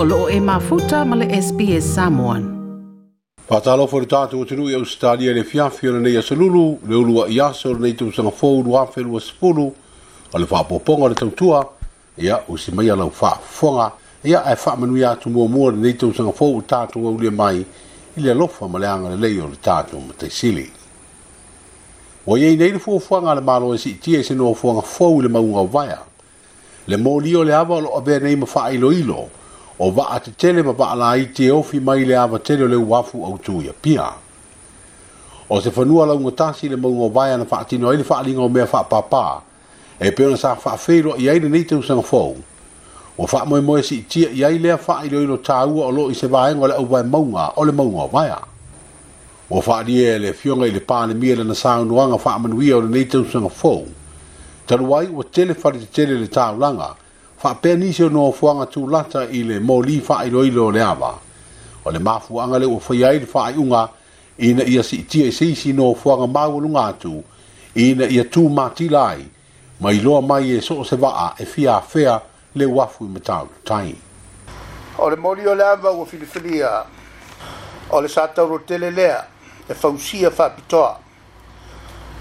o loo e mafuta ma le SPS Samoan. Patalo for ta tu tu ya ustali ya fia fia le ya sululu le ulu e wa ya sol le tu sanga fo ulu wa fe wa sfulu ale fa poponga le tu tua ya usimaya la fa fonga ya ai fa manu ya tu mo mo le tu sanga fo ta tu wa ulie mai ile lo fa male anga le yo ta tu te sili wa ye nei fo fonga le malo e si ti e se no fonga fo ulu ma unga vaya le mo li o le avalo ave nei ma fa ilo ilo o a te tele ma vaa la i te ofi mai le ava tele o le wafu au tuia pia. O se la unga tasi le maunga vaya na faa tino ele faa linga o mea faa papa e peona sa faa feiro i aile nei te usanga fau. O faa moe moe si tia i aile a faa ilo ilo tāua o lo i se vaenga le au vai maunga o le maunga vaya. O faa lia e le fionga i le pāne mia le na unuanga faa manuia o le nei te usanga fau. Taruai o tele whare te tele le tāulanga. langa, fa pe ni se no fo nga tu lata ile mo fa i ilo le ava o le mafu anga le o fa ia fa unga ina ia si ti e si no fo nga ma wo lunga ina ia tu ma ti lai ma lo ma ye so se va a e fia fea le wafu i tai ole le mo li o filifilia ole sata ro tele lea e fa usia fa pitoa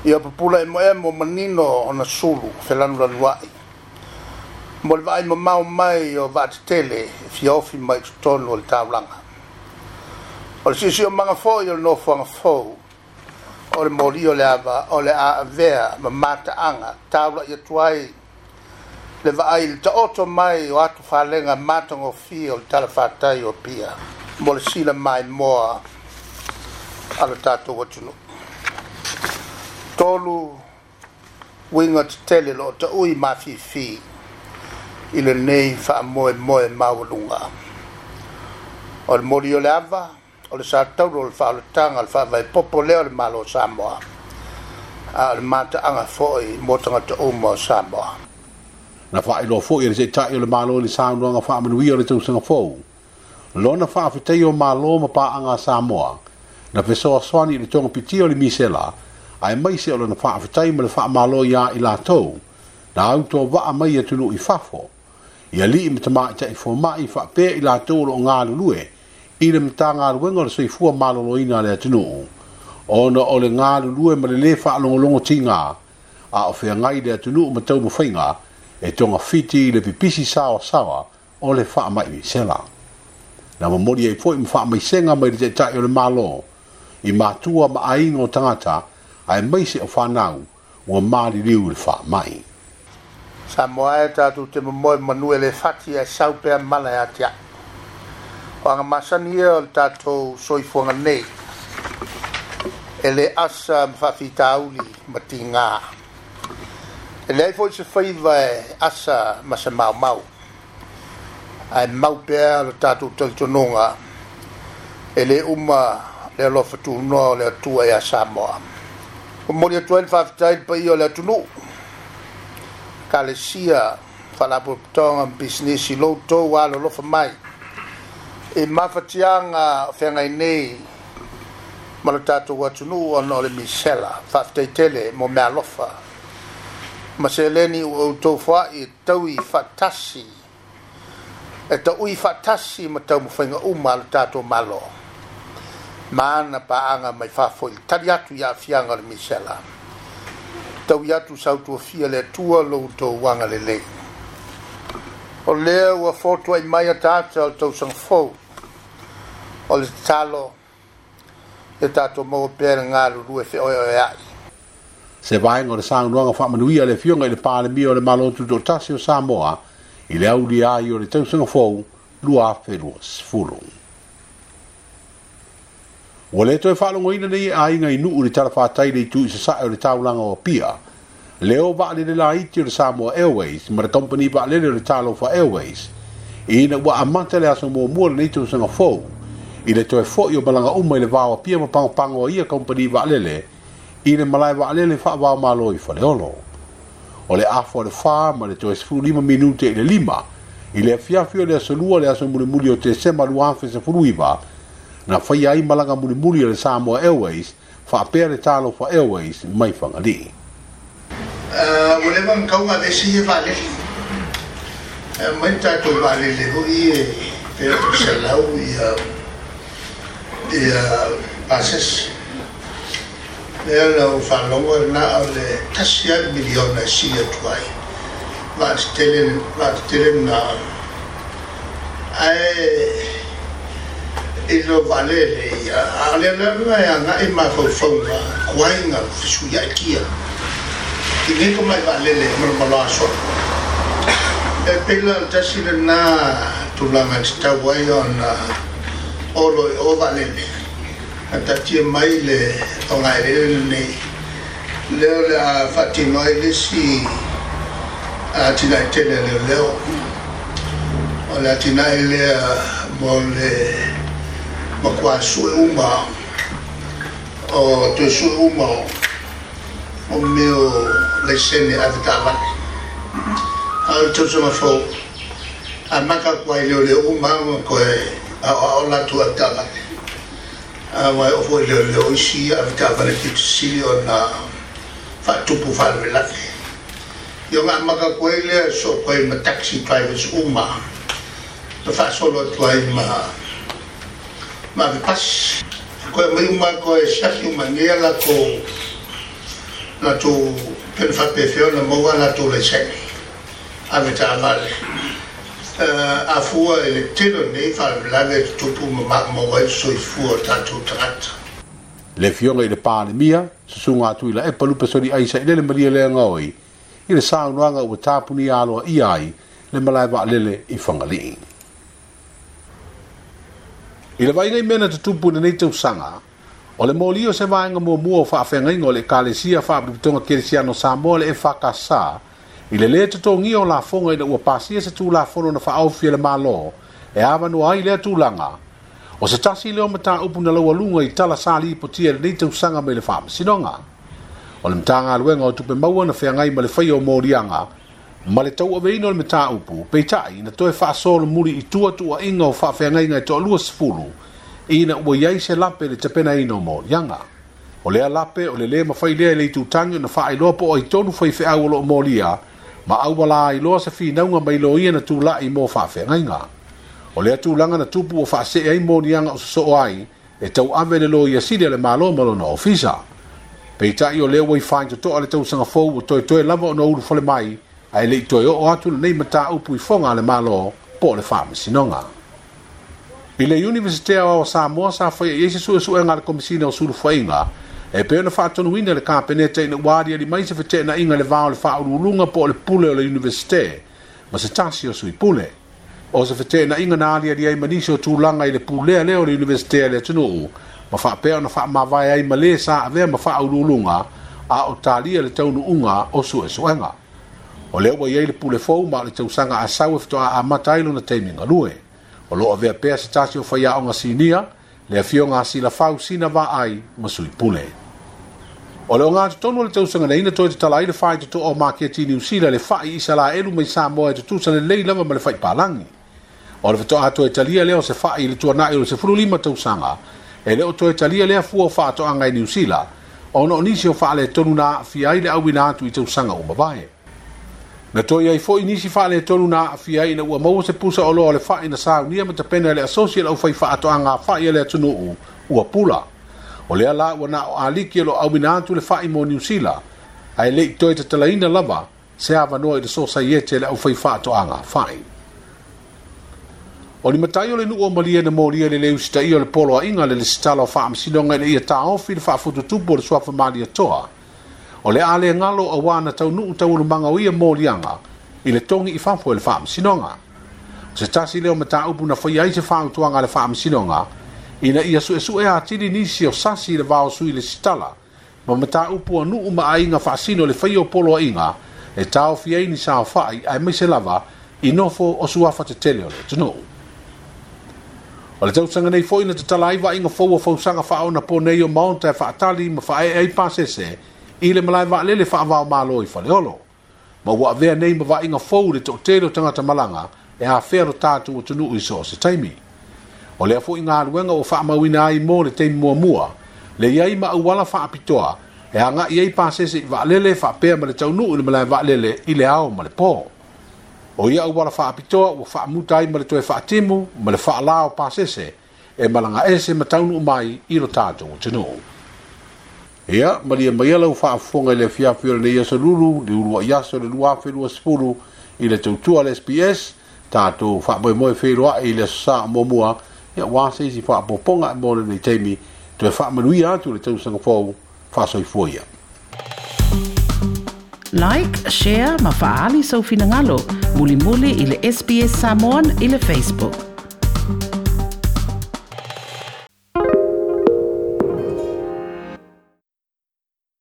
ia popula e mo e mo manino ona sulu felanu la luai mo le vaai mamao mai o vaatetele e fiaofi mai totonu o le taulaga o le siʻosio maga foʻi o le nofoaga fou o le moli o le ava o le aavea ma mataaga taulaʻi atu ai le vaai i le taoto mai o atu falega matagofie o le talafatai o pia mo le sila maemoa a le tatou atunuu tolu uiga tetele loo mafi fi i le nei faamoe moe maualuga o le moli o le ava o le satauru o le faaolotaga le faavaepopo lea o le malo samoa a o le mataaga foʻi mo tagata uma o samoa na faailoa foʻi e le seʻitaʻi o le malo i le saunuaga faamanuia o le tausaga fou lona faafetai o malo ma paaga a samoa na fesoasoani i le togapitia o le misela ae maise o lona faafetai ma le faamalo iā i latou na autoavaa mai atunuu i fafo ia lii matamaa itaʻi fomaʻi faapea i latou o loo galulue i le matagaluega o le soifua malōlōina a le atunuu ona o le galulue ma lelē faalogologo tiga a o feagai le atunuu ma taumafaiga e togafiti i le pipisi saoasaoa o le faamaʻimisela na mamoli ai foʻi ma senga mai le taʻitaʻi o le malō i matua ma aiga o tagata ae maise o ma ua maliliu i fa mai sa moa e tatu te mamoe manu e le fati e sau pea mala e atia. O anga masani e o tatu soifuanga nei, e le asa mwhafi tauli ma ti ngā. E le aifo i se whaiva e asa ma se mau mau. A e mau pea o tatu tali tononga, e le uma le alofa tu noa o le atua e a Samoa. O mori atua e le fafitai pa i o le atunu, kalesia falapotoga business loutou alolofa mai e mafatiaga feagai nei ma lo tatou atunuu ona o le misela tele mo me alofa ma seleni ua outou foaʻi e taui faatasi e taʻui faatasi ma taumafaiga uma a lo tatou malo mana ana paaga mai faafoʻi tali atu iaafiaga o le misela tau i atu sau tua fia le tua lo uto wanga le le. O lea ua fotu ai mai atata al tau sang fau. O le talo e tato mau pere ngaru rue fe oi oi ai. Se vai ngore sang nuanga wha manuia le fionga i le pāle mi o le malotu do tasio Samoa i le au li ai o le tau sang fau lua fe lua sifurung. Ua le toi whaalongo ina nei a inga inu uri tala whātai nei tu isa sae uri taulanga o pia. Leo wa alele la iti uri Samoa Airways, ma re company wa alele uri talo fa Airways. Ina ua amante le aso mua mua nei tu sanga fōu. I le toi fōi o malanga uma ile vāo pia ma pango pango ia company wa alele. Ina malai wa alele wha vāo mālo i fa leolo. O le afo le wha ma le toi sifu lima minute ile lima. I le fiafio le aso lua le aso mure muli o te sema luafe sa furuiva. Ina na fai ai malanga muli muli le Samoa Airways fa pere talo fa Airways mai fanga di uh whatever I'm going to see if I get and my tat to vale le ho e, e i te eh, se la u i e passes le no fa no or na le tasia milion na si e tuai but telen but telen na ai e lo vale le ia ale na na ia na e ma ko fo ma kwai na fisu ya kia ki ne ko mai vale e le mo mo la so e pe la ta si le na tu la ma sta wai on e o lo o vale le ta ti mai le o na le le le le a fa ti mai le si a ti la te le le le o la ti na le mo le, le, le, le, le, le, le, le, le ma kwa sue uma o te sue uma o o meu lesene avitava a o te sue ma fo a maka kwa i leo leo uma ma koe a o a o latu avitava a ma e ofo i leo leo isi avitava ne ki tisili o na fa tupu fa lwe lafi yo ma maka kwa i leo so koe ma taxi drivers uma Fa solo tua ima ma me pas ko e mai ma ko e shafi ma ne la ko la to pen fa pe fe na mo wa la to le chek uh, a me ta ma le a fu e le tino ne fa la le to pu ma ma mo wa so i fu ta to trat le fiong e le pa ne mia se su nga tu la e pa lu pe so di aisa le ma le nga oi i le sa nga nga u ta pu ni a lo i ai le ma la va le le i fa nga I le vai nei mena te tupu nei te usanga, o le moli o se vāinga mua mua o whaafenga ingo le kālesia whaabriputonga kērisiano sā mua le e whakasā, i le le te tō o la fonga i le ua pāsia se fono na whaaufia le mālō, e awanu ai le tūlanga. O se tasi leo mata upu na laua lunga i tala sali ipo tia nei te usanga me le whaamasinonga. O le mtanga aluenga o tupe maua na whaingai ma le whaio morianga, ma le tau aveina o le metāupu peitaʻi na toe faasolo muli i tuatuuaʻiga o faafeagaiga e toʻalu2 ina ua iai se lape le tapenaina o moliaga o lea lape o le lē mafai lea i le itutagi ona faailoa po o aitonu faifeʻau o loo molia ma aua la iloa se finauga ma iloia na tulaʻi mo faafeagaiga o lea tulaga na tupu ua faasee ai moliaga o soso'o ai e tau ave le lo ia sili a le mālo ma lona ofisa peitaʻi o lea ua i faitoto'a le tausaga fou o toetoe lava ona ulufale mai ai le toi o atu nei mata o pui fonga le malo po le fam sinonga i le universite o samoa sa fa e se sua sua ngal komisina o sulu fainga e pe na fatu no winde le kampene te na wadi ali mai se fete na inga le va o le fa o lunga po le pule o le universite ma se tasi o sui pule o se fete na inga na ali ali ai manisi o tu langa i le pule ale o le universite ale tunu u ma fa pe na fa ma vai ai male sa ave ma fa o lunga a o talia le taunu unga o sua sua ngal o le ua iai le pulefou ma o le tausaga asau e fetoāamata ai lona taimigalue o loo avea pea se tasi o faiaʻoga sinia le afioga asilafausina vaai ma suipule o le o gatotonu o le tausagaleina toe tatala ai le faitoto'o o maketi niusila le faʻi i salaelu mai sa moa e tutusa lelei lava ma le faipalagi o le fetoʻa toe talia lea o se faʻi i le tuanaʻi o le sefululima tausaga e lē o toe talia lea fua o faatoʻaga e niusila o noʻonisi o faaletonu na aafia ai le auina atu i tausaga uma vae na toi ai foʻi nisi faaletonu e na aafia ai na ua maua se pusa o loa o le faʻi na saunia ma tapena e le asosi e lau fai faatoʻaga faʻi a le atunuu ua pula o lea la ua na o aliki e lo aumina atu le faʻi mo niusila ae leʻi toe tatalaina lava se avanoa i le sosaiete e le aufai faatoʻaga faʻi o ni matai o le nuu o malia na molia le leusitaʻia o le poloaʻiga le lesitala o faamasinoga i le ia taofi le faafututupu o le suafa maliatoa ole le ale ngalo a wana tau nuu tau uru manga uia mōri anga i tongi i whamfu le whaam sinonga. Se tasi leo mata ta upu na whai aise whaam tuanga le fam sinonga ina na ia su su e a tiri nisi o sasi le va sui le sitala ma mata ta upu a nuu ma a inga whaasino le whai o polo ai inga e tau fiei ni sa fa ai mese lava i nofo o suafa te tele o le tunuu. O le tausanga nei fo ina te tala aiva fo fo sanga fausanga whaona po nei o maonta fa e whaatali ma whaai ei pasese e i le malai vaa lele faa vaa maa fa fale olo. Ma wa vea nei ma vaa inga fau le tau tele o tangata malanga e a fero tātu o tunu i se taimi. O lea fu inga aluenga o ma mawina ai mō le teimi mua mua, le iai ma awala fa pitoa e anga iai pasese i vaa lele fa pea ma le tau nuu le malai vaa lele i le ao ma le po O ia awala fa pitoa o mu mutai ma le toe faa timu ma le faa lao pasese e malanga ese ma tau nuu mai i lo tātu o tunu. Ya, ma lia maia lau faafofoga i le afiafi o lenei aso lulu liulua i aso le luafeluasepulu i le tautua le sps tatou faamoemoe feiloaʻi i le asosā o muamua ia uā seisi faapoopoga e mo lenei taimi toe faamanuia atu le tausaga fou faasoifua ya. ia like share ma faaali soufinagalo muli i le sps samon i facebook